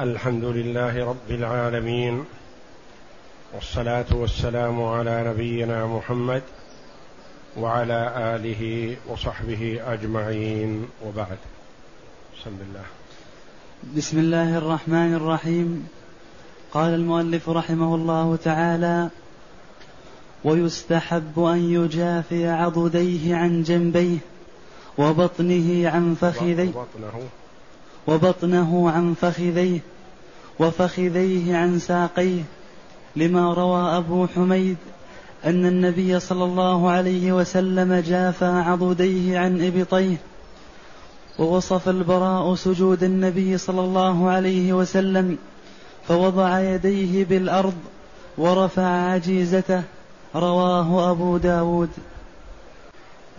الحمد لله رب العالمين والصلاة والسلام على نبينا محمد وعلى آله وصحبه أجمعين وبعد. بسم الله. بسم الله الرحمن الرحيم. قال المؤلف رحمه الله تعالى ويستحب أن يجافي عضديه عن جنبيه وبطنه عن فخذيه. وبطنه وبطنه عن فخذيه وفخذيه عن ساقيه لما روى أبو حميد أن النبي صلى الله عليه وسلم جافى عضديه عن إبطيه ووصف البراء سجود النبي صلى الله عليه وسلم فوضع يديه بالأرض ورفع عجيزته رواه أبو داود.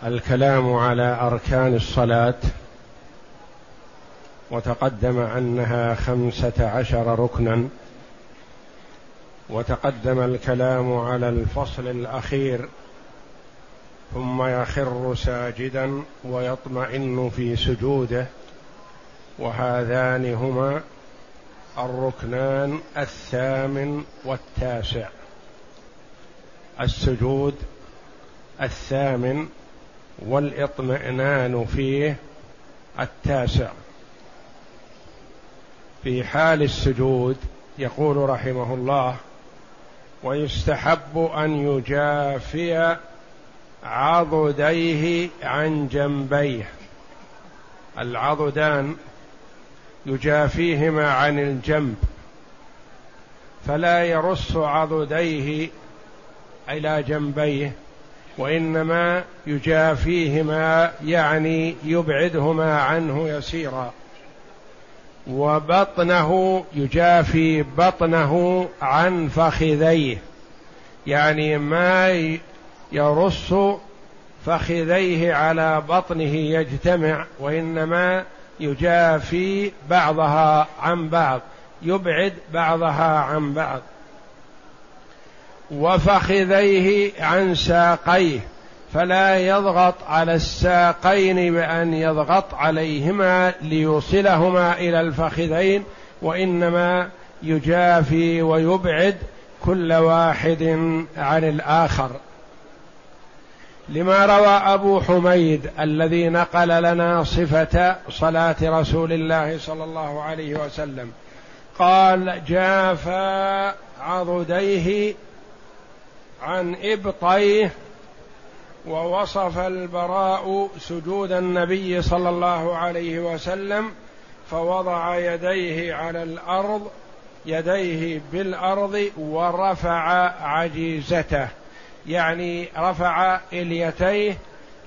الكلام على أركان الصلاة وتقدم أنها خمسة عشر ركنا. وتقدم الكلام على الفصل الأخير ثم يخر ساجدا ويطمئن في سجوده. وهذان هما الركنان الثامن والتاسع. السجود الثامن والإطمئنان فيه التاسع. في حال السجود يقول رحمه الله ويستحب أن يجافي عضديه عن جنبيه. العضدان يجافيهما عن الجنب فلا يرص عضديه إلى جنبيه وإنما يجافيهما يعني يبعدهما عنه يسيرا. وبطنه يجافي بطنه عن فخذيه. يعني ما يرص فخذيه على بطنه يجتمع وإنما يجافي بعضها عن بعض يبعد بعضها عن بعض. وفخذيه عن ساقيه. فلا يضغط على الساقين بأن يضغط عليهما ليوصلهما إلى الفخذين وإنما يجافي ويبعد كل واحد عن الآخر. لما روى أبو حميد الذي نقل لنا صفة صلاة رسول الله صلى الله عليه وسلم قال جافى عضديه عن إبطيه ووصف البراء سجود النبي صلى الله عليه وسلم فوضع يديه على الأرض يديه بالأرض ورفع عجيزته. يعني رفع إليتيه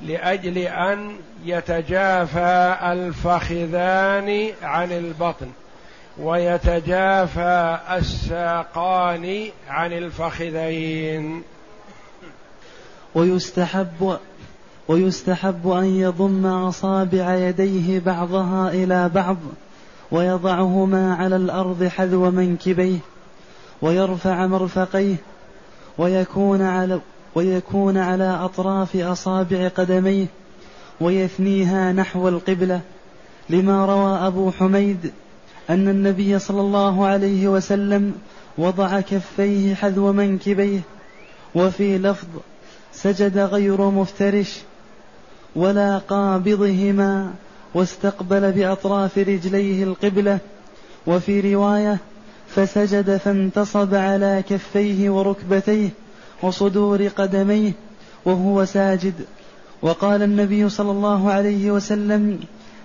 لأجل أن يتجافى الفخذان عن البطن ويتجافى الساقان عن الفخذين. ويستحب ويستحب أن يضم أصابع يديه بعضها إلى بعض ويضعهما على الأرض حذو منكبيه ويرفع مرفقيه ويكون على ويكون على أطراف أصابع قدميه ويثنيها نحو القبلة لما روى أبو حميد أن النبي صلى الله عليه وسلم وضع كفيه حذو منكبيه وفي لفظ سجد غير مفترش ولا قابضهما واستقبل بأطراف رجليه القبلة. وفي رواية فسجد فانتصب على كفيه وركبتيه وصدور قدميه وهو ساجد. وقال النبي صلى الله عليه وسلم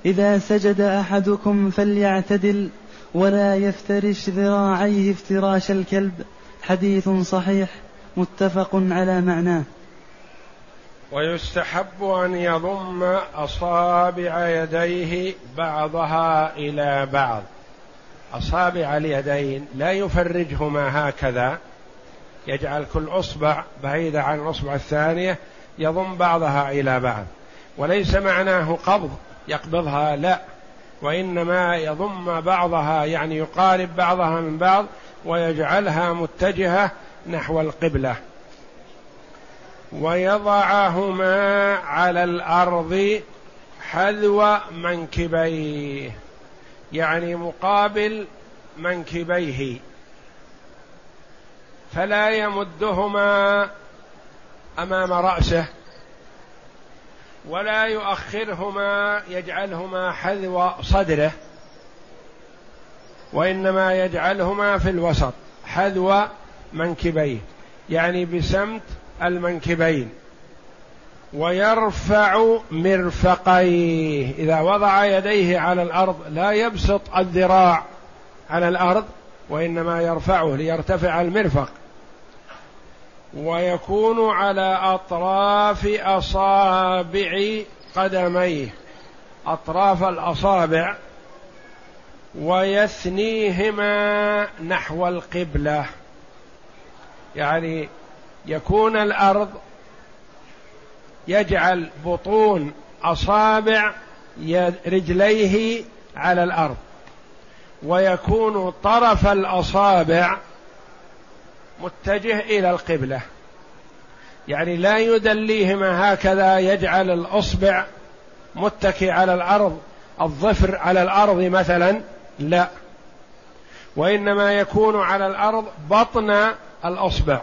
إذا سجد أحدكم فليعتدل ولا يفترش ذراعيه افتراش الكلب. حديث صحيح متفق على معناه. ويستحب أن يضم أصابع يديه بعضها إلى بعض. أصابع اليدين لا يفرجهما هكذا. يجعل كل أصبع بعيدة عن الأصبع الثانية يضم بعضها إلى بعض. وليس معناه قبض يقبضها لا. وإنما يضم بعضها يعني يقارب بعضها من بعض ويجعلها متجهة نحو القبلة. ويضعهما على الأرض حذو منكبيه يعني مقابل منكبيه. فلا يمدهما أمام رأسه ولا يؤخرهما يجعلهما حذو صدره وإنما يجعلهما في الوسط حذو منكبيه. يعني بسمت المنكبين ويرفع مرفقيه. إذا وضع يديه على الأرض لا يبسط الذراع على الأرض وإنما يرفعه ليرتفع المرفق. ويكون على أطراف أصابع قدميه. أطراف الأصابع ويثنيهما نحو القبلة. يعني يكون الأرض يجعل بطون أصابع رجليه على الأرض. ويكون طرف الأصابع متجه إلى القبلة. يعني لا يدليهما هكذا يجعل الأصبع متكي على الأرض الظفر على الأرض مثلا لا. وإنما يكون على الأرض بطن الأصبع.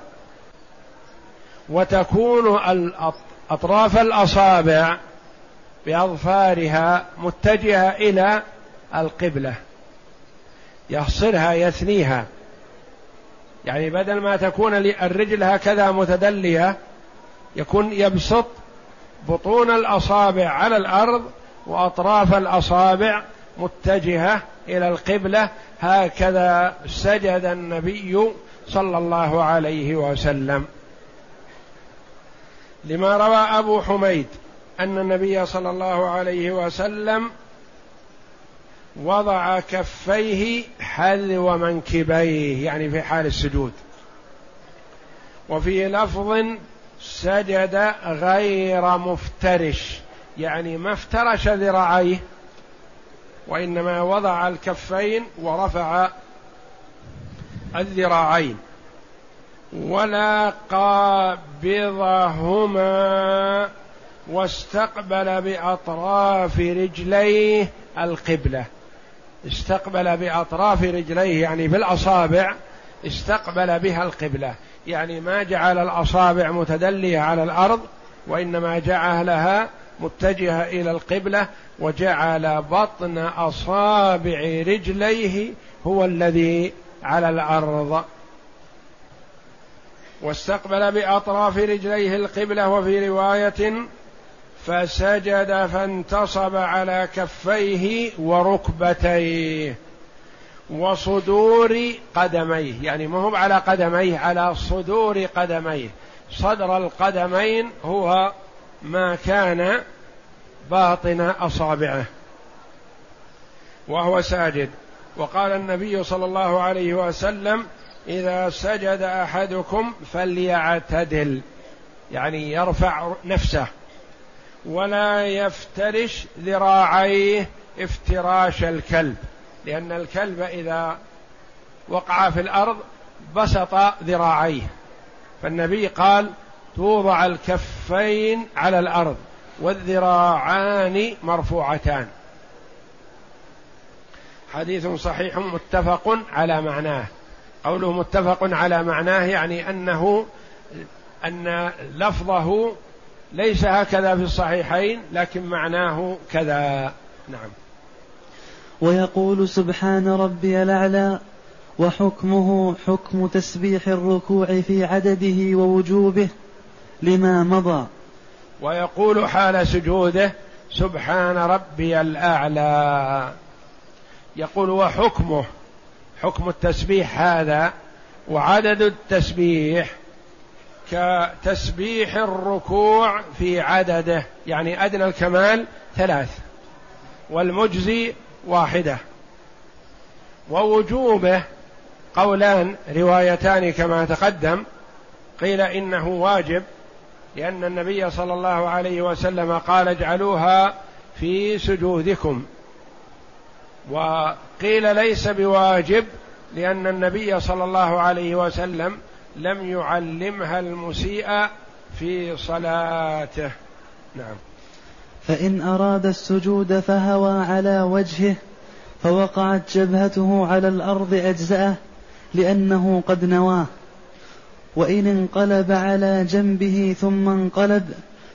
وتكون أطراف الأصابع بأظفارها متجهة إلى القبلة. يحصرها يثنيها. يعني بدل ما تكون الرجل هكذا متدلية يكون يبسط بطون الأصابع على الأرض وأطراف الأصابع متجهة إلى القبلة. هكذا سجد النبي صلى الله عليه وسلم. لما روى أبو حميد أن النبي صلى الله عليه وسلم وضع كفيه حذو منكبيه يعني في حال السجود. وفي لفظ سجد غير مفترش يعني ما افترش ذراعيه وإنما وضع الكفين ورفع الذراعين. ولا قابضهما واستقبل بأطراف رجليه القبلة. استقبل بأطراف رجليه يعني بالاصابع استقبل بها القبلة. يعني ما جعل الأصابع متدلية على الأرض وإنما جعلها متجهة إلى القبلة وجعل بطن أصابع رجليه هو الذي على الأرض. واستقبل بأطراف رجليه القبلة وفي رواية فسجد فانتصب على كفيه وركبتيه وصدور قدميه يعني ما هو على قدميه على صدور قدميه. صدر القدمين هو ما كان باطن أصابعه وهو ساجد. وقال النبي صلى الله عليه وسلم إذا سجد أحدكم فليعتدل يعني يرفع نفسه ولا يفترش ذراعيه افتراش الكلب لأن الكلب إذا وقع في الأرض بسط ذراعيه. فالنبي قال توضع الكفين على الأرض والذراعان مرفوعتان. حديث صحيح متفق على معناه. قوله متفق على معناه يعني أنه أن لفظه ليس هكذا في الصحيحين لكن معناه كذا. نعم. ويقول سبحان ربي الأعلى وحكمه حكم تسبيح الركوع في عدده ووجوبه لما مضى. ويقول حال سجوده سبحان ربي الأعلى. يقول وحكمه حكم التسبيح هذا وعدد التسبيح كتسبيح الركوع في عدده يعني أدنى الكمال ثلاث والمجزي واحدة. ووجوبه قولان روايتان كما تقدم قيل إنه واجب لأن النبي صلى الله عليه وسلم قال اجعلوها في سجودكم. وقيل ليس بواجب لأن النبي صلى الله عليه وسلم لم يعلمها المسيء في صلاته. نعم. فإن أراد السجود فهوى على وجهه فوقعت جبهته على الأرض أجزأه لأنه قد نواه. وإن انقلب على جنبه ثم انقلب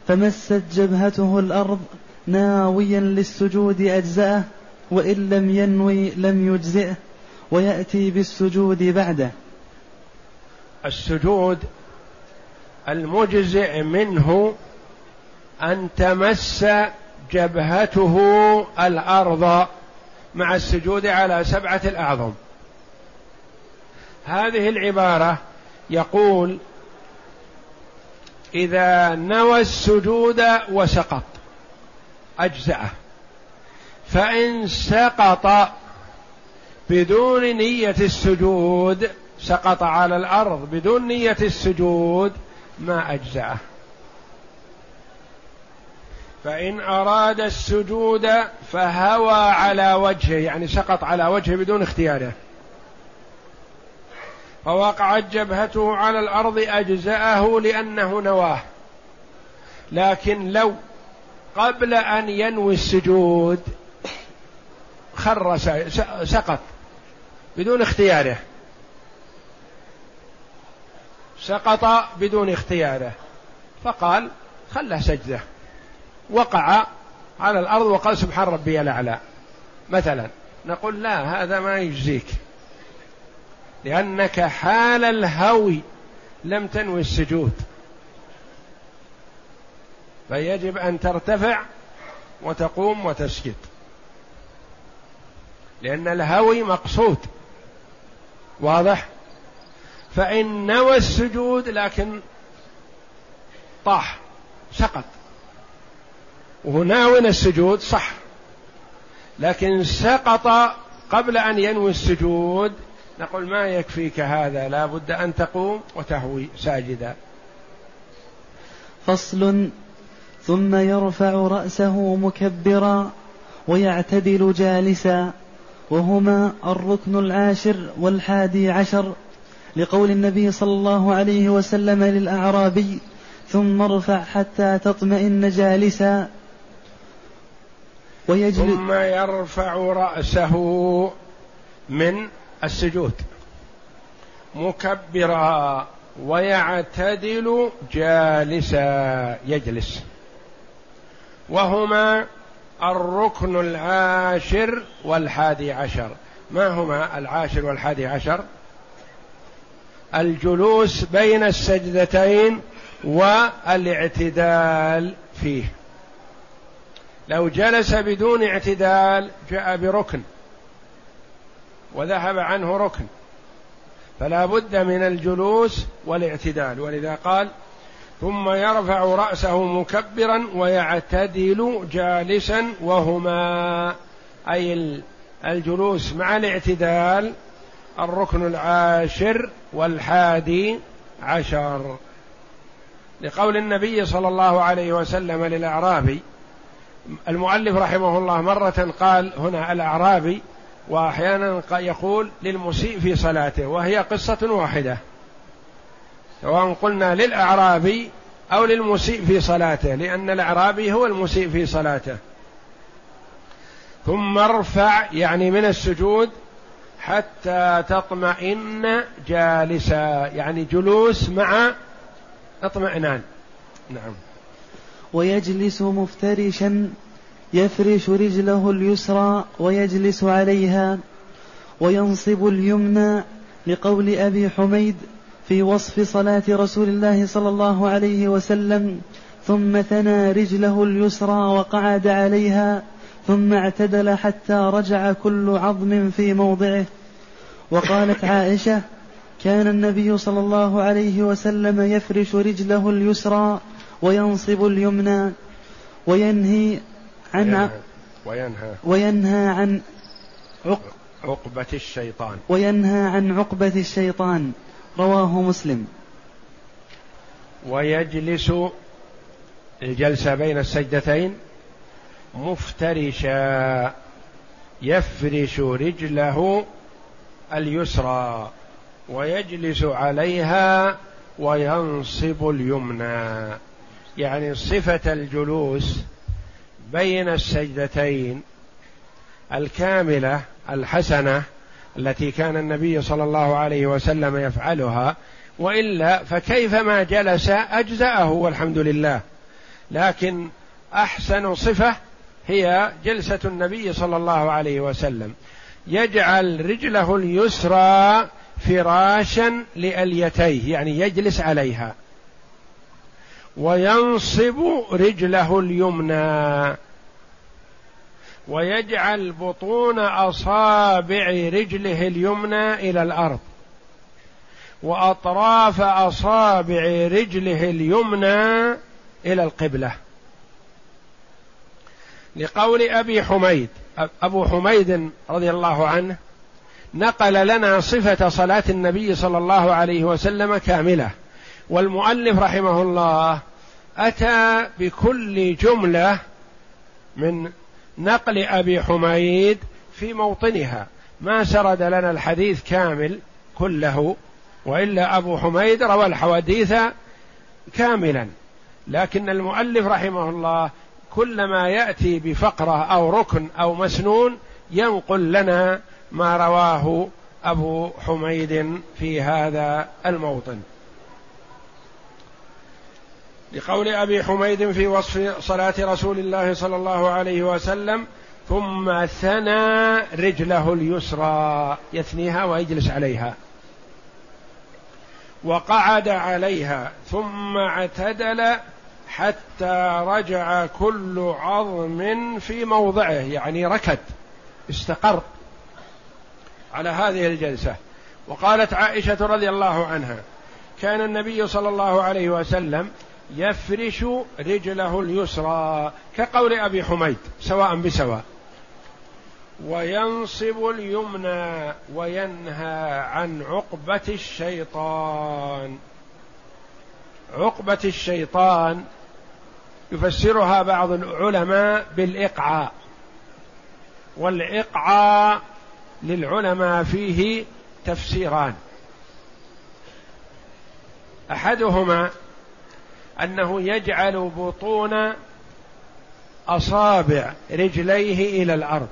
فمست جبهته الأرض ناويا للسجود أجزأه وإن لم ينوي لم يجزئه ويأتي بالسجود بعده. السجود المجزئ منه أن تمس جبهته الأرض مع السجود على سبعة الأعظم. هذه العبارة يقول إذا نوى السجود وسقط أجزأه. فإن سقط بدون نية السجود سقط على الأرض بدون نية السجود ما أجزأه. فإن أراد السجود فهوى على وجهه يعني سقط على وجهه بدون اختياره. فوقعت جبهته على الأرض أجزأه لأنه نواه. لكن لو قبل أن ينوي السجود خر سقط بدون اختياره. سقط بدون اختياره. فقال خله سجده. وقع على الأرض وقال سبحان ربي الأعلى. مثلا نقول لا هذا ما يجزيك. لأنك حال الهوي لم تنوي السجود. فيجب أن ترتفع وتقوم وتسجد. لأن الهوي مقصود. واضح؟ فإن نوى السجود لكن طاح سقط. وهو ناوي السجود؟ صح. لكن سقط قبل أن ينوي السجود. نقول ما يكفيك هذا؟ لا بد أن تقوم وتهوي ساجدا. فصل. ثم يرفع رأسه مكبرا ويعتدل جالسا. وهما الركن العاشر والحادي عشر لقول النبي صلى الله عليه وسلم للأعرابي ثم ارفع حتى تطمئن جالسا. ويجلس ثم يرفع رأسه من السجود مكبرا ويعتدل جالسا يجلس. وهما الركن العاشر والحادي عشر. ما هما العاشر والحادي عشر؟ الجلوس بين السجدتين والاعتدال فيه. لو جلس بدون اعتدال جاء بركن وذهب عنه ركن. فلا بد من الجلوس والاعتدال. ولذا قال ثم يرفع رأسه مكبرا ويعتدل جالسا وهما. أي الجلوس مع الاعتدال الركن العاشر والحادي عشر. لقول النبي صلى الله عليه وسلم للأعرابي المؤلف رحمه الله مرة قال هنا الأعرابي وأحيانا يقول للمسيء في صلاته وهي قصة واحدة. سواء قلنا للأعرابي أو للمسيء في صلاته لأن الأعرابي هو المسيء في صلاته. ثم ارفع يعني من السجود حتى تطمئن جالسا يعني جلوس مع اطمئنان. نعم. ويجلس مفترشا يفرش رجله اليسرى ويجلس عليها وينصب اليمنى لقول أبي حميد في وصف صلاة رسول الله صلى الله عليه وسلم ثم ثنى رجله اليسرى وقعد عليها ثم اعتدل حتى رجع كل عظم في موضعه. وقالت عائشة كان النبي صلى الله عليه وسلم يفرش رجله اليسرى وينصب اليمنى وينهي عن وينهى وينهى. عن عق عقبة الشيطان. وينهى عن عقبة الشيطان. رواه مسلم. ويجلس الجلسة بين السجدتين مفترشا يفرش رجله اليسرى ويجلس عليها وينصب اليمنى. يعني صفة الجلوس بين السجدتين الكاملة الحسنة التي كان النبي صلى الله عليه وسلم يفعلها وإلا فكيفما جلس أجزأه والحمد لله. لكن أحسن صفة هي جلسة النبي صلى الله عليه وسلم. يجعل رجله اليسرى فراشا لأليتيه يعني يجلس عليها. وينصب رجله اليمنى. ويجعل بطون أصابع رجله اليمنى إلى الأرض. وأطراف أصابع رجله اليمنى إلى القبلة. لقول أبي حميد أبو حميد رضي الله عنه نقل لنا صفة صلاة النبي صلى الله عليه وسلم كاملة. والمؤلف رحمه الله أتى بكل جملة من نقل أبي حميد في موطنها. ما سرد لنا الحديث كامل كله وإلا أبو حميد روى الحديث كاملا. لكن المؤلف رحمه الله كلما يأتي بفقرة أو ركن أو مسنون ينقل لنا ما رواه أبو حميد في هذا الموطن. لقول أبي حميد في وصف صلاة رسول الله صلى الله عليه وسلم ثم ثنى رجله اليسرى. يثنيها ويجلس عليها. وقعد عليها ثم اعتدل حتى رجع كل عظم في موضعه. يعني ركد استقر على هذه الجلسة. وقالت عائشة رضي الله عنها كان النبي صلى الله عليه وسلم يفرش رجله اليسرى كقول أبي حميد سواء بسواء. وينصب اليمنى وينهى عن عقبة الشيطان. عقبة الشيطان يفسرها بعض العلماء بالإقعاء. والإقعاء للعلماء فيه تفسيران. أحدهما أنه يجعل بطون أصابع رجليه إلى الأرض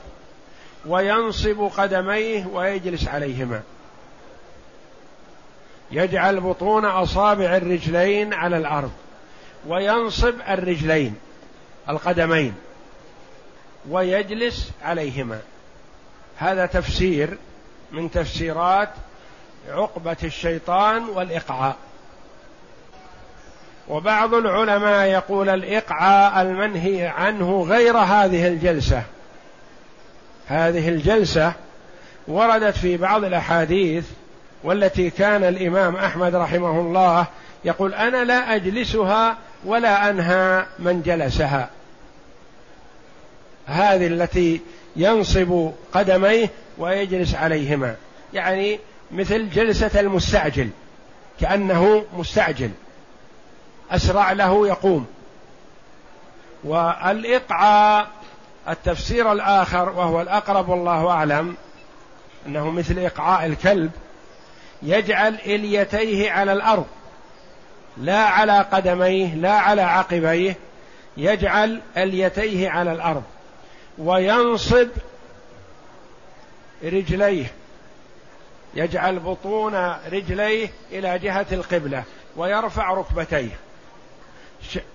وينصب قدميه ويجلس عليهما. يجعل بطون أصابع الرجلين على الأرض وينصب الرجلين القدمين ويجلس عليهما. هذا تفسير من تفسيرات عقبة الشيطان والإقعاء. وبعض العلماء يقول الإقعاء المنهي عنه غير هذه الجلسة. هذه الجلسة وردت في بعض الأحاديث والتي كان الإمام أحمد رحمه الله يقول أنا لا أجلسها ولا أنهى من جلسها. هذه التي ينصب قدميه ويجلس عليهما. يعني مثل جلسة المستعجل كأنه مستعجل. أسرع له يقوم. والإقعاء التفسير الآخر وهو الأقرب والله أعلم أنه مثل إقعاء الكلب يجعل إليتيه على الأرض لا على قدميه لا على عقبيه يجعل إليتيه على الأرض وينصب رجليه يجعل بطون رجليه إلى جهة القبلة ويرفع ركبتيه.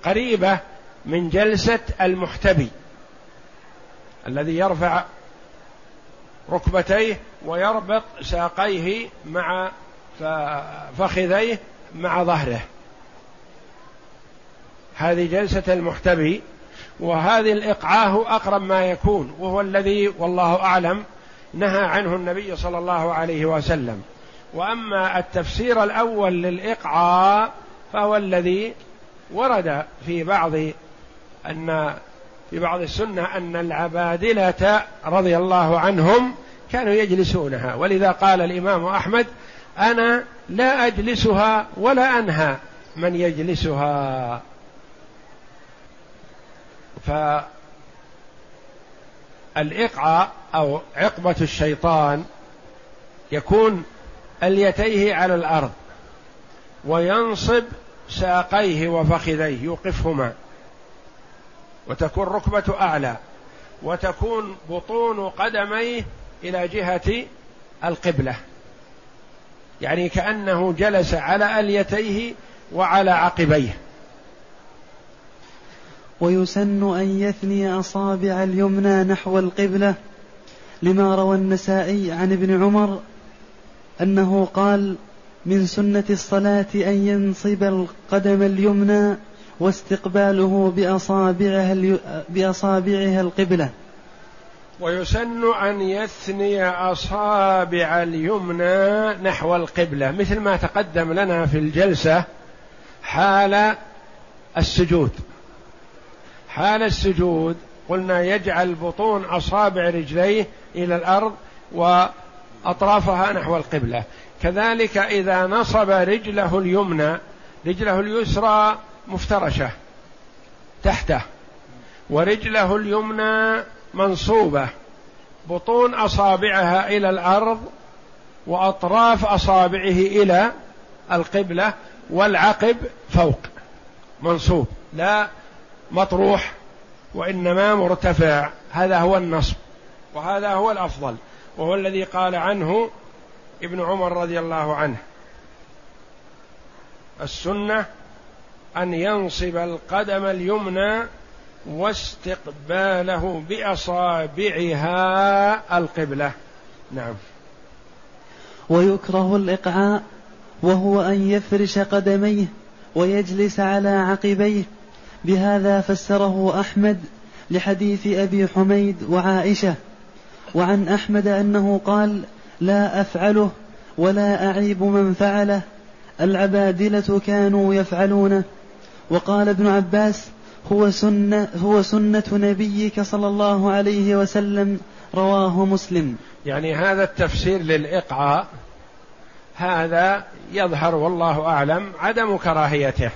قريبة من جلسة المحتبي الذي يرفع ركبتيه ويربط ساقيه مع فخذيه مع ظهره. هذه جلسة المحتبي وهذه الإقعاء أقرب ما يكون وهو الذي والله أعلم نهى عنه النبي صلى الله عليه وسلم. وأما التفسير الأول للإقعاء فهو الذي ورد في بعض أن في بعض السنة أن العبادلة رضي الله عنهم كانوا يجلسونها. ولذا قال الإمام أحمد أنا لا أجلسها ولا أنهى من يجلسها. فالإقعاء أو عقبة الشيطان يكون اليتيه على الأرض وينصب ساقيه وفخذيه يوقفهما. وتكون ركبة أعلى وتكون بطون قدميه إلى جهة القبلة. يعني كأنه جلس على أليتيه وعلى عقبيه. ويسن أن يثني أصابع اليمنى نحو القبلة لما روى النسائي عن ابن عمر أنه قال من سنة الصلاة أن ينصب القدم اليمنى واستقباله بأصابعها, بأصابعها القبلة. ويسن أن يثني أصابع اليمنى نحو القبلة مثل ما تقدم لنا في الجلسة حال السجود. حال السجود قلنا يجعل بطون أصابع رجليه إلى الأرض وأطرافها نحو القبلة. كذلك إذا نصب رجله اليمنى رجله اليسرى مفترشة تحته. ورجله اليمنى منصوبة. بطون أصابعها إلى الأرض وأطراف أصابعه إلى القبلة والعقب فوق. منصوب. لا مطروح وإنما مرتفع. هذا هو النصب. وهذا هو الأفضل. وهو الذي قال عنه ابن عمر رضي الله عنه. السنة أن ينصب القدم اليمنى واستقباله بأصابعها القبلة. نعم. ويكره الإقعاء وهو أن يفرش قدميه ويجلس على عقبيه. بهذا فسره أحمد لحديث أبي حميد وعائشة. وعن أحمد أنه قال لا أفعله ولا أعيب من فعله. العبادلة كانوا يفعلونه. وقال ابن عباس هو سنة هو سنة نبيك صلى الله عليه وسلم رواه مسلم. يعني هذا التفسير للإقعاء هذا يظهر والله أعلم عدم كراهيته.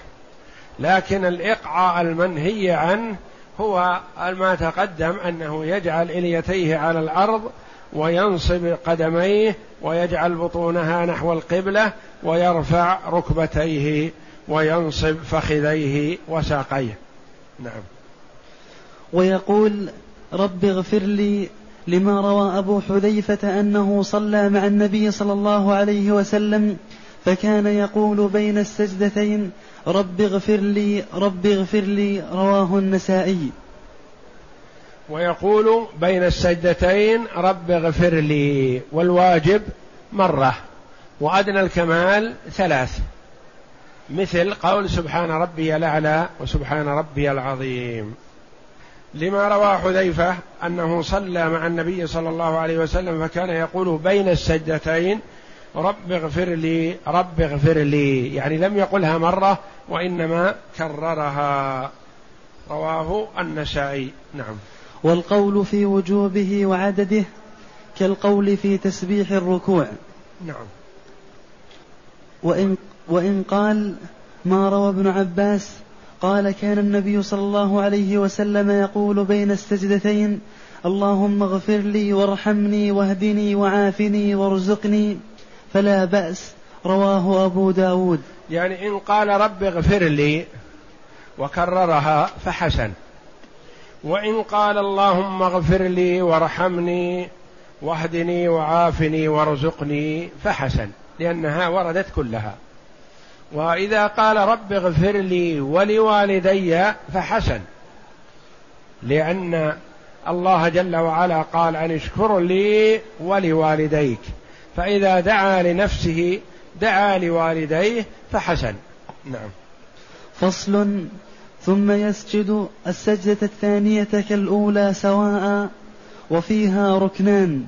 لكن الإقعاء المنهي عنه هو ما تقدم أنه يجعل إليتيه على الأرض وينصب قدميه ويجعل بطونها نحو القبلة ويرفع ركبتيه وينصب فخذيه وساقيه. نعم. ويقول رب اغفر لي لما روى أبو حذيفة أنه صلى مع النبي صلى الله عليه وسلم فكان يقول بين السجدتين رب اغفر لي رب اغفر لي رواه النسائي. ويقول بين السجدتين رب اغفر لي والواجب مرة وأدنى الكمال ثلاث. مثل قول سبحان ربي الأعلى وسبحان ربي العظيم. لما روى حذيفة أنه صلى مع النبي صلى الله عليه وسلم فكان يقول بين السجدتين رب اغفر لي رب اغفر لي. يعني لم يقلها مرة وإنما كررها. رواه النسائي. نعم. والقول في وجوبه وعدده كالقول في تسبيح الركوع. نعم. وإن وإن قال ما روى ابن عباس قال كان النبي صلى الله عليه وسلم يقول بين السجدتين اللهم اغفر لي وارحمني واهدني وعافني وارزقني فلا بأس. رواه أبو داود. يعني إن قال رب اغفر لي وكررها فحسن. وإن قال اللهم اغفر لي وارحمني واهدني وعافني وارزقني فحسن لأنها وردت كلها. وإذا قال رب اغفر لي ولوالدي فحسن لأن الله جل وعلا قال أن اشكر لي ولوالديك فإذا دعا لنفسه دعا لوالديه فحسن. نعم. فصل ثم يسجد السجدة الثانية كالأولى سواء وفيها ركنان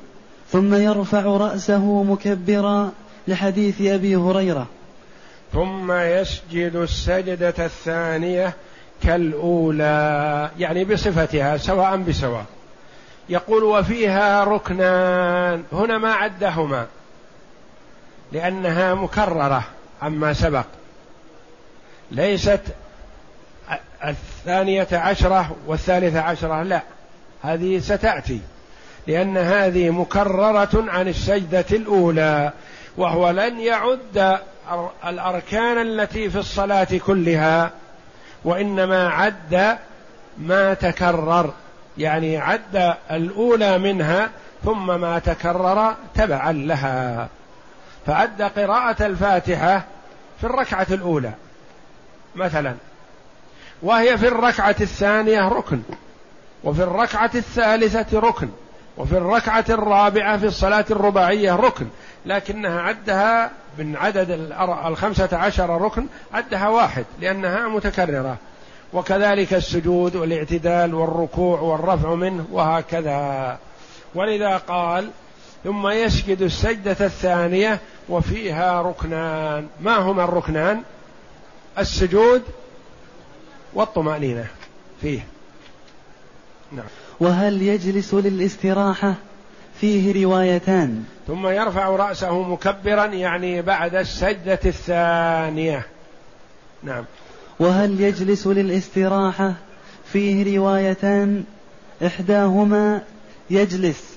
ثم يرفع رأسه مكبرا لحديث أبي هريرة. ثم يسجد السجدة الثانية كالأولى يعني بصفتها سواء بسواء. يقول وفيها ركنان هنا ما عدهما لأنها مكررة عما سبق. ليست الثانية عشرة والثالثة عشرة لا هذه ستأتي لأن هذه مكررة عن السجدة الأولى وهو لن يعد الأركان التي في الصلاة كلها وإنما عد ما تكرر يعني عد الأولى منها ثم ما تكرر تبعا لها. فعد قراءة الفاتحة في الركعة الأولى مثلا. وهي في الركعة الثانية ركن وفي الركعة الثالثة ركن وفي الركعة الرابعة في الصلاة الرباعية ركن لكنها عدها من عدد الخمسة عشر ركن عدها واحد لأنها متكررة. وكذلك السجود والاعتدال والركوع والرفع منه وهكذا. ولذا قال ثم يسجد السجدة الثانية وفيها ركنان. ما هما الركنان؟ السجود والطمأنينة فيه. نعم. وهل يجلس للاستراحة؟ فيه روايتان. ثم يرفع رأسه مكبرا يعني بعد السجدة الثانية. نعم. وهل يجلس للاستراحة؟ فيه روايتان. إحداهما يجلس.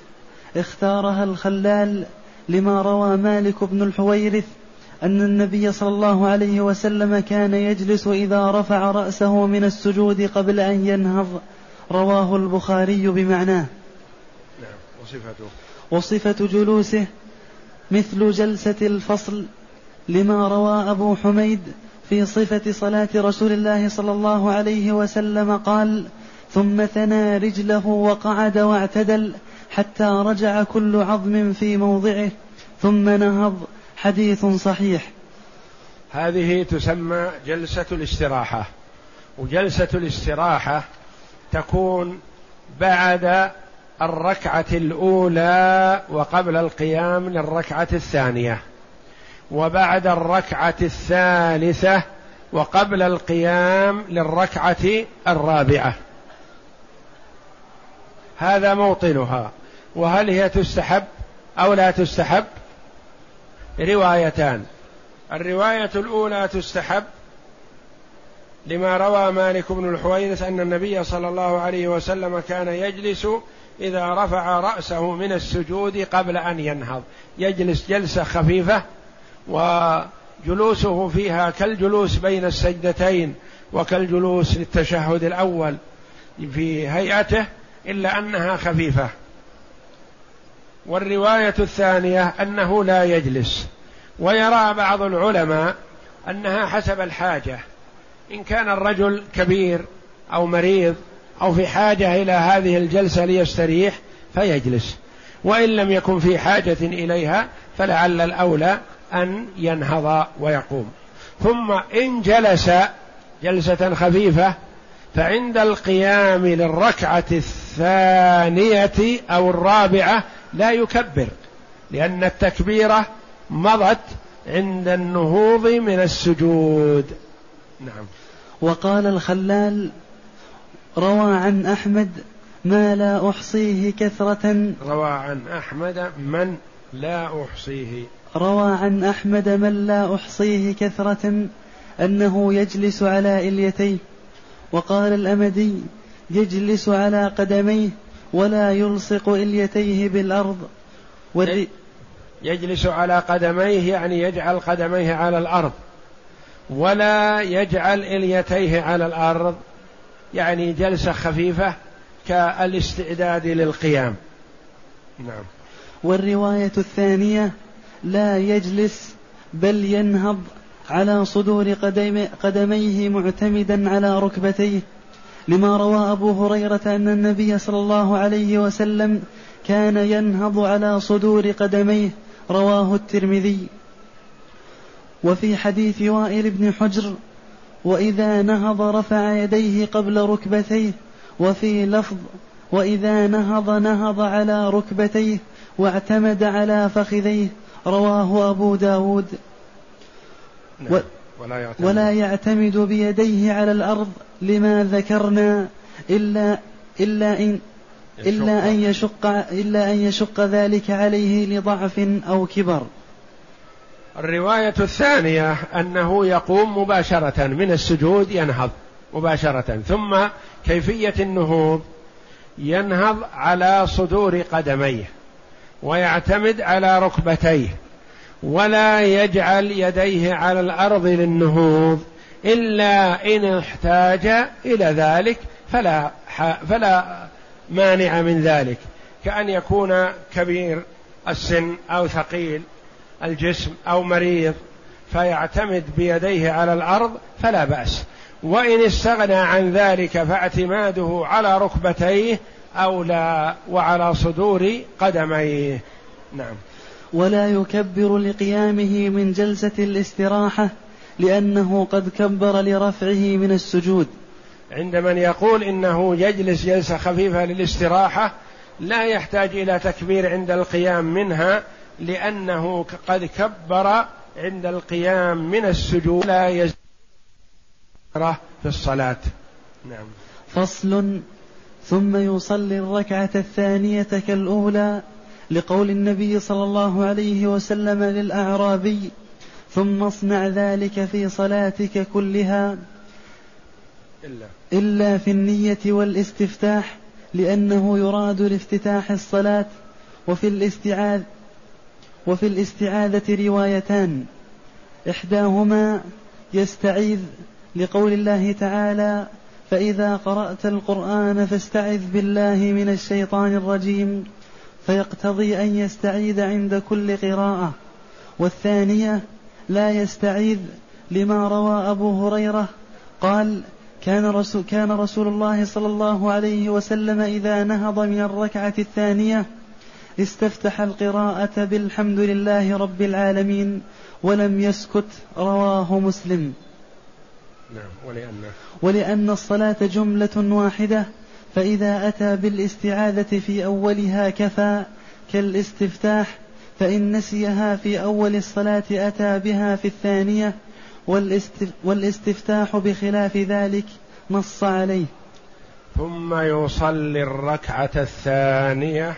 اختارها الخلال لما روى مالك بن الحويرث. أن النبي صلى الله عليه وسلم كان يجلس إذا رفع رأسه من السجود قبل أن ينهض. رواه البخاري بمعناه. نعم وصفته. وصفة جلوسه مثل جلسة الفصل لما روى أبو حميد في صفة صلاة رسول الله صلى الله عليه وسلم قال ثم ثنى رجله وقعد واعتدل حتى رجع كل عظم في موضعه ثم نهض حديث صحيح. هذه تسمى جلسة الاستراحة. وجلسة الاستراحة تكون بعد الركعة الأولى وقبل القيام للركعة الثانية. وبعد الركعة الثالثة وقبل القيام للركعة الرابعة. هذا موطنها. وهل هي تستحب أو لا تستحب؟ روايتان. الرواية الأولى تستحب لما روى مالك بن الحويرث أن النبي صلى الله عليه وسلم كان يجلس إذا رفع رأسه من السجود قبل أن ينهض. يجلس جلسة خفيفة وجلوسه فيها كالجلوس بين السجدتين وكالجلوس للتشهد الأول في هيئته إلا أنها خفيفة. والرواية الثانية أنه لا يجلس ويرى بعض العلماء أنها حسب الحاجة إن كان الرجل كبير أو مريض أو في حاجة إلى هذه الجلسة ليستريح فيجلس وإن لم يكن في حاجة إليها فلعل الأولى أن ينهض ويقوم. ثم إن جلس جلسة خفيفة فعند القيام للركعة الثانية أو الرابعة لا يكبر لأن التكبيرة مضت عند النهوض من السجود. نعم. وقال الخلال روى عن أحمد ما لا أحصيه كثرة. روى عن أحمد من لا أحصيه. روى عن أحمد من لا أحصيه كثرة أنه يجلس على إليتيه. وقال الأمدي يجلس على قدميه. ولا يلصق إليتيه بالأرض. يجلس على قدميه يعني يجعل قدميه على الأرض. ولا يجعل إليتيه على الأرض. يعني جلسة خفيفة كالاستعداد للقيام. نعم. والرواية الثانية لا يجلس بل ينهض على صدور قدميه معتمدا على ركبتيه. لما روى أبو هريرة أن النبي صلى الله عليه وسلم كان ينهض على صدور قدميه رواه الترمذي وفي حديث وائل بن حجر وإذا نهض رفع يديه قبل ركبتيه وفي لفظ وإذا نهض نهض على ركبتيه واعتمد على فخذيه رواه أبو داود نعم. و ولا يعتمد, ولا يعتمد بيديه على الأرض لما ذكرنا إلا إلا إن إلا أن يشق إلا أن يشق ذلك عليه لضعف أو كبر. الرواية الثانية أنه يقوم مباشرة من السجود ينهض مباشرة. ثم كيفية النهوض؟ ينهض على صدور قدميه ويعتمد على ركبتيه. ولا يجعل يديه على الأرض للنهوض إلا إن احتاج إلى ذلك فلا فلا مانع من ذلك. كأن يكون كبير السن أو ثقيل الجسم أو مريض فيعتمد بيديه على الأرض فلا بأس. وإن استغنى عن ذلك فاعتماده على ركبتيه أولى وعلى صدور قدميه. نعم. ولا يكبر لقيامه من جلسة الاستراحة لأنه قد كبر لرفعه من السجود. عند من يقول إنه يجلس جلسة خفيفة للاستراحة لا يحتاج إلى تكبير عند القيام منها لأنه قد كبر عند القيام من السجود. لا يزيد في الصلاة. نعم. فصل ثم يصلي الركعة الثانية كالأولى لقول النبي صلى الله عليه وسلم للأعرابي ثم اصنع ذلك في صلاتك كلها إلا, إلا في النية والاستفتاح لأنه يراد لافتتاح الصلاة وفي الاستعاذ وفي الاستعاذة روايتان. إحداهما يستعيذ لقول الله تعالى فإذا قرأت القرآن فاستعذ بالله من الشيطان الرجيم. فيقتضي أن يستعيذ عند كل قراءة. والثانية لا يستعيذ لما روى أبو هريرة قال كان رسول, كان رسول الله صلى الله عليه وسلم إذا نهض من الركعة الثانية استفتح القراءة بالحمد لله رب العالمين ولم يسكت رواه مسلم. نعم ولأن ولأن الصلاة جملة واحدة فإذا أتى بالاستعاذة في أولها كفى كالاستفتاح فإن نسيها في أول الصلاة أتى بها في الثانية والاستفتاح بخلاف ذلك نص عليه. ثم يصلي الركعة الثانية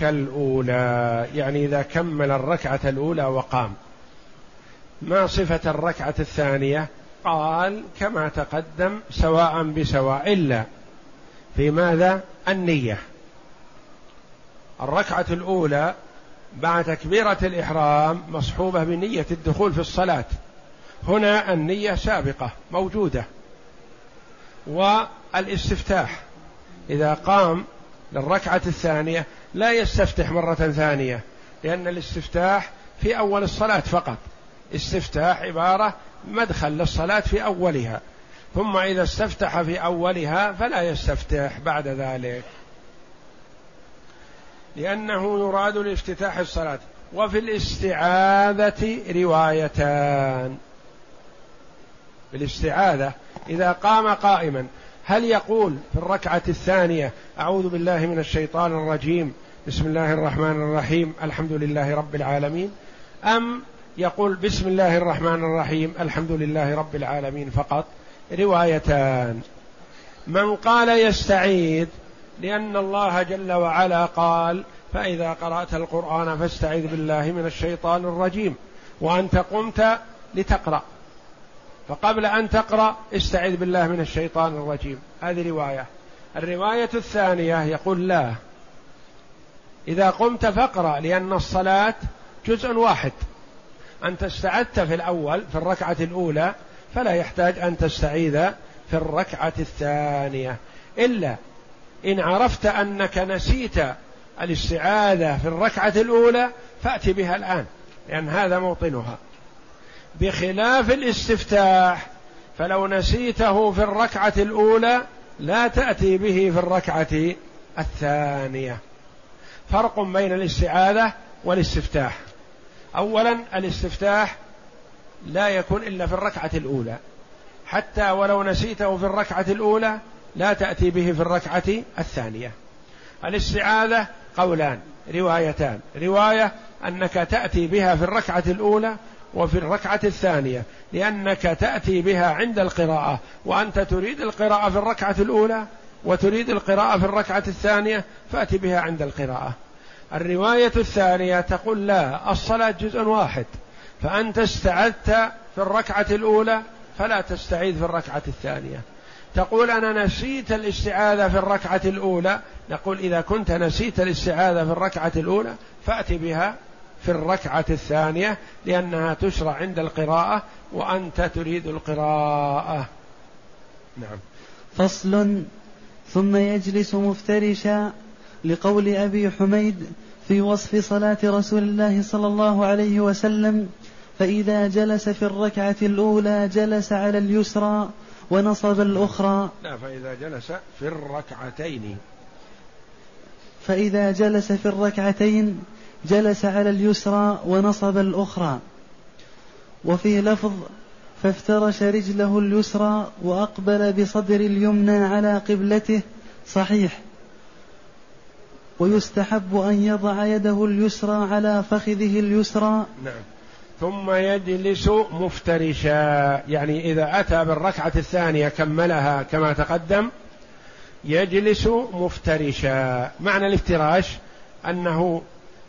كالأولى. يعني إذا كمل الركعة الأولى وقام. ما صفة الركعة الثانية؟ قال كما تقدم سواء بسواء إلا. في ماذا؟ النية. الركعة الأولى بعد تكبيرة الإحرام مصحوبة بنية الدخول في الصلاة. هنا النية سابقة موجودة. والاستفتاح. إذا قام للركعة الثانية لا يستفتح مرة ثانية لأن الاستفتاح في أول الصلاة فقط. استفتاح عبارة مدخل للصلاة في أولها. ثم إذا استفتح في أولها فلا يستفتح بعد ذلك. لأنه يراد لافتتاح الصلاة. وفي الاستعاذة روايتان. بالاستعاذة. إذا قام قائما. هل يقول في الركعة الثانية أعوذ بالله من الشيطان الرجيم بسم الله الرحمن الرحيم الحمد لله رب العالمين أم يقول بسم الله الرحمن الرحيم الحمد لله رب العالمين فقط؟ روايتان. من قال يستعيذ لأن الله جل وعلا قال فإذا قرأت القرآن فاستعذ بالله من الشيطان الرجيم وأنت قمت لتقرأ. فقبل أن تقرأ استعذ بالله من الشيطان الرجيم. هذه رواية. الرواية الثانية يقول لا. إذا قمت فاقرأ لأن الصلاة جزء واحد. أنت استعذت في الأول في الركعة الأولى فلا يحتاج أن تستعيذ في الركعة الثانية. إلا إن عرفت أنك نسيت الاستعاذة في الركعة الأولى فأتي بها الآن لأن هذا موطنها. بخلاف الاستفتاح فلو نسيته في الركعة الأولى لا تأتي به في الركعة الثانية. فرق بين الاستعاذة والاستفتاح. أولا الاستفتاح لا يكون إلا في الركعة الأولى. حتى ولو نسيته في الركعة الأولى لا تأتي به في الركعة الثانية. الاستعاذة قولان روايتان. رواية أنك تأتي بها في الركعة الأولى وفي الركعة الثانية لأنك تأتي بها عند القراءة. وأنت تريد القراءة في الركعة الأولى وتريد القراءة في الركعة الثانية فأتي بها عند القراءة. الرواية الثانية تقول لا الصلاة جزء واحد. فأنت استعذت في الركعة الأولى فلا تستعيذ في الركعة الثانية. تقول أنا نسيت الاستعاذة في الركعة الأولى. نقول إذا كنت نسيت الاستعاذة في الركعة الأولى فأتي بها في الركعة الثانية لأنها تشرع عند القراءة وأنت تريد القراءة. نعم. فصل. ثم يجلس مفترشا لقول أبي حميد في وصف صلاة رسول الله صلى الله عليه وسلم فإذا جلس في الركعة الأولى جلس على اليسرى ونصب الأخرى. لا فإذا جلس في الركعتين. فإذا جلس في الركعتين جلس على اليسرى ونصب الأخرى. وفي لفظ فافترش رجله اليسرى وأقبل بصدر اليمنى على قبلته صحيح. ويستحب أن يضع يده اليسرى على فخذه اليسرى. نعم. ثم يجلس مفترشا. يعني إذا أتى بالركعة الثانية كملها كما تقدم يجلس مفترشا. معنى الافتراش أنه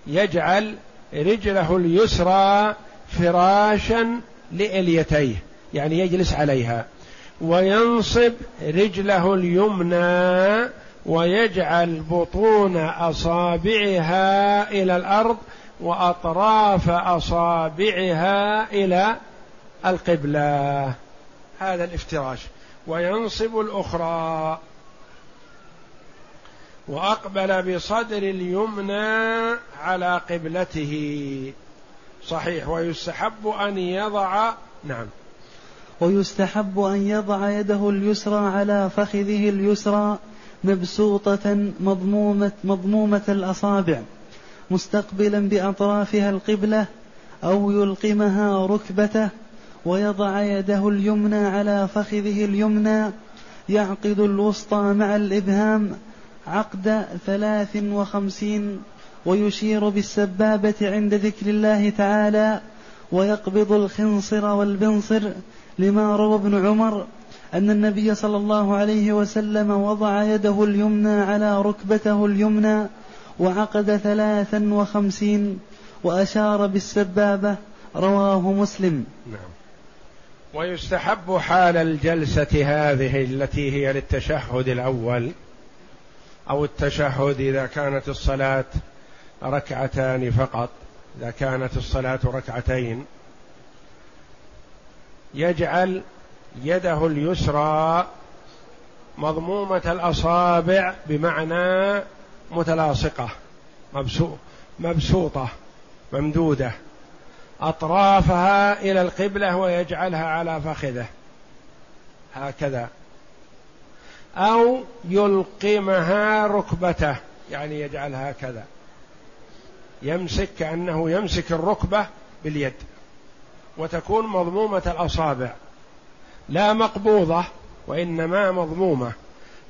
يجعل رجله اليسرى فراشا لإليتيه يعني يجلس عليها. وينصب رجله اليمنى ويجعل بطون أصابعها إلى الأرض وأطراف أصابعها إلى القبلة. هذا الافتراش. وينصب الأخرى. وأقبل بصدر اليمنى على قبلته. صحيح. ويستحب أن يضع نعم. ويستحب أن يضع يده اليسرى على فخذه اليسرى مبسوطة مضمومة, مضمومة الأصابع. مستقبلا بأطرافها القبلة أو يلقمها ركبته ويضع يده اليمنى على فخذه اليمنى يعقد الوسطى مع الإبهام عقد ثلاث وخمسين ويشير بالسبابة عند ذكر الله تعالى ويقبض الخنصر والبنصر لما روى ابن عمر أن النبي صلى الله عليه وسلم وضع يده اليمنى على ركبته اليمنى وعقد ثلاثا وخمسين وأشار بالسبابة رواه مسلم. نعم. ويستحب حال الجلسة هذه التي هي للتشهد الأول أو التشهد إذا كانت الصلاة ركعتان فقط إذا كانت الصلاة ركعتين. يجعل يده اليسرى مضمومة الأصابع بمعنى متلاصقة مبسوطة ممدودة. أطرافها إلى القبلة ويجعلها على فخذه. هكذا. أو يلقمها ركبته يعني يجعلها كذا يمسك كأنه يمسك الركبة باليد وتكون مضمومة الأصابع. لا مقبوضة وإنما مضمومة.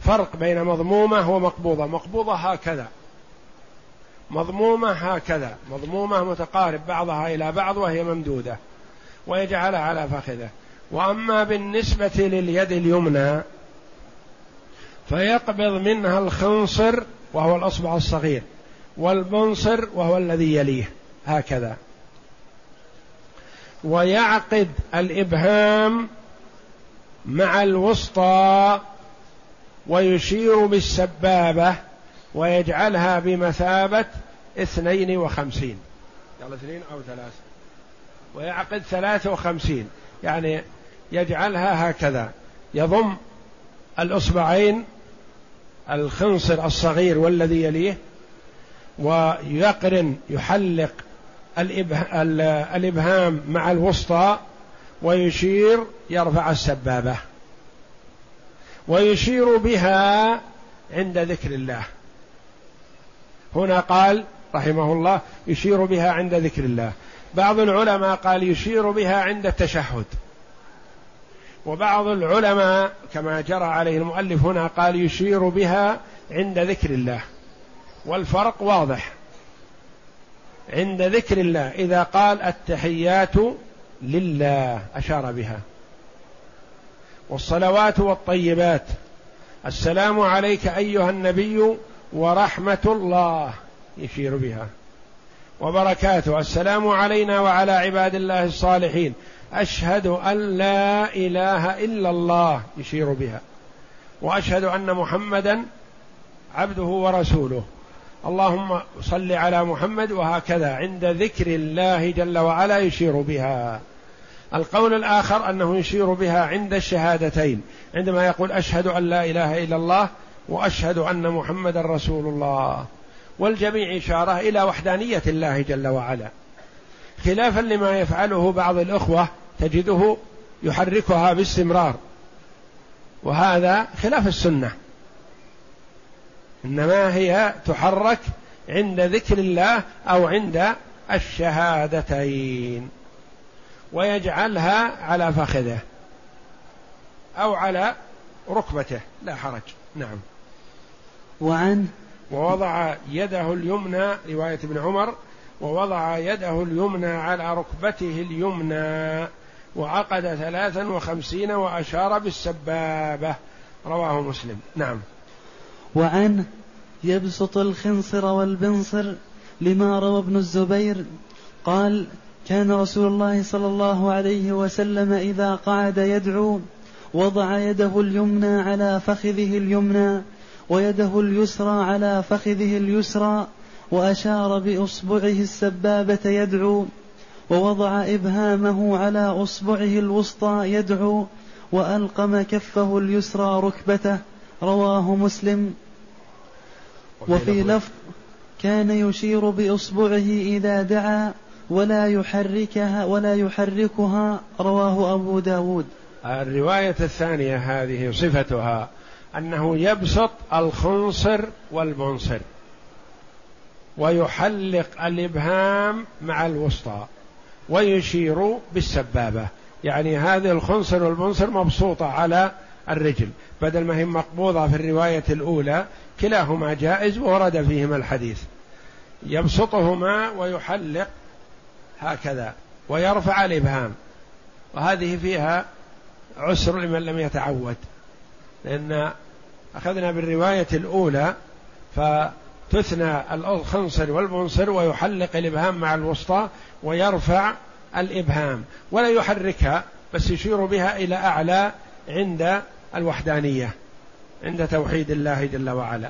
فرق بين مضمومة ومقبوضة. مقبوضة هكذا. مضمومة هكذا. مضمومة متقارب بعضها إلى بعض وهي ممدودة ويجعلها على فخذه. وأما بالنسبة لليد اليمنى فيقبض منها الخنصر وهو الأصبع الصغير والبنصر وهو الذي يليه. هكذا. ويعقد الإبهام مع الوسطى ويشير بالسبابة ويجعلها بمثابة اثنين وخمسين. قال اثنين أو ثلاثة. ويعقد ثلاثة وخمسين. يعني يجعلها هكذا. يضم الأصبعين الخنصر الصغير والذي يليه ويقرن يحلق الإبهام مع الوسطى ويشير يرفع السبابة. ويشير بها عند ذكر الله. هنا قال رحمه الله يشير بها عند ذكر الله. بعض العلماء قال يشير بها عند التشهد. وبعض العلماء كما جرى عليه المؤلف هنا قال يشير بها عند ذكر الله. والفرق واضح. عند ذكر الله. إذا قال التحيات لله أشار بها. والصلوات والطيبات. السلام عليك أيها النبي ورحمة الله. يشير بها. وبركاته. السلام علينا وعلى عباد الله الصالحين. أشهد أن لا إله إلا الله. يشير بها. وأشهد أن محمدا عبده ورسوله. اللهم صل على محمد وهكذا عند ذكر الله جل وعلا يشير بها. القول الآخر أنه يشير بها عند الشهادتين عندما يقول أشهد أن لا إله إلا الله وأشهد أن محمدا رسول الله. والجميع إشارة إلى وحدانية الله جل وعلا. خلافا لما يفعله بعض الأخوة تجده يحركها باستمرار. وهذا خلاف السنة. إنما هي تحرك عند ذكر الله أو عند الشهادتين. ويجعلها على فخذه أو على ركبته. لا حرج. نعم. وعن ووضع يده اليمنى رواية ابن عمر ووضع يده اليمنى على ركبته اليمنى وعقد ثلاثا وخمسين وأشار بالسبابة. رواه مسلم. نعم. وعن يبسط الخنصر والبنصر لما روى ابن الزبير قال كان رسول الله صلى الله عليه وسلم إذا قعد يدعو وضع يده اليمنى على فخذه اليمنى ويده اليسرى على فخذه اليسرى وأشار بإصبعه السبابة يدعو ووضع إبهامه على أصبعه الوسطى يدعو وألقم كفه اليسرى ركبته. رواه مسلم. وفي لفظ كان يشير بإصبعه إذا دعا ولا يحركها ولا يحركها رواه أبو داود. الرواية الثانية هذه صفتها أنه يبسط الخنصر والمنصر ويحلق الإبهام مع الوسطى ويشير بالسبابة. يعني هذه الخنصر والمنصر مبسوطة على الرجل بدل ما هي مقبوضة في الرواية الأولى كلاهما جائز وورد فيهما الحديث. يبسطهما ويحلق هكذا ويرفع الإبهام. وهذه فيها عسر لمن لم يتعود. لأن أخذنا بالرواية الأولى فتثنى الخنصر والمنصر ويحلق الإبهام مع الوسطى ويرفع الإبهام. ولا يحركها بس يشير بها إلى أعلى عند الوحدانية عند توحيد الله جل وعلا.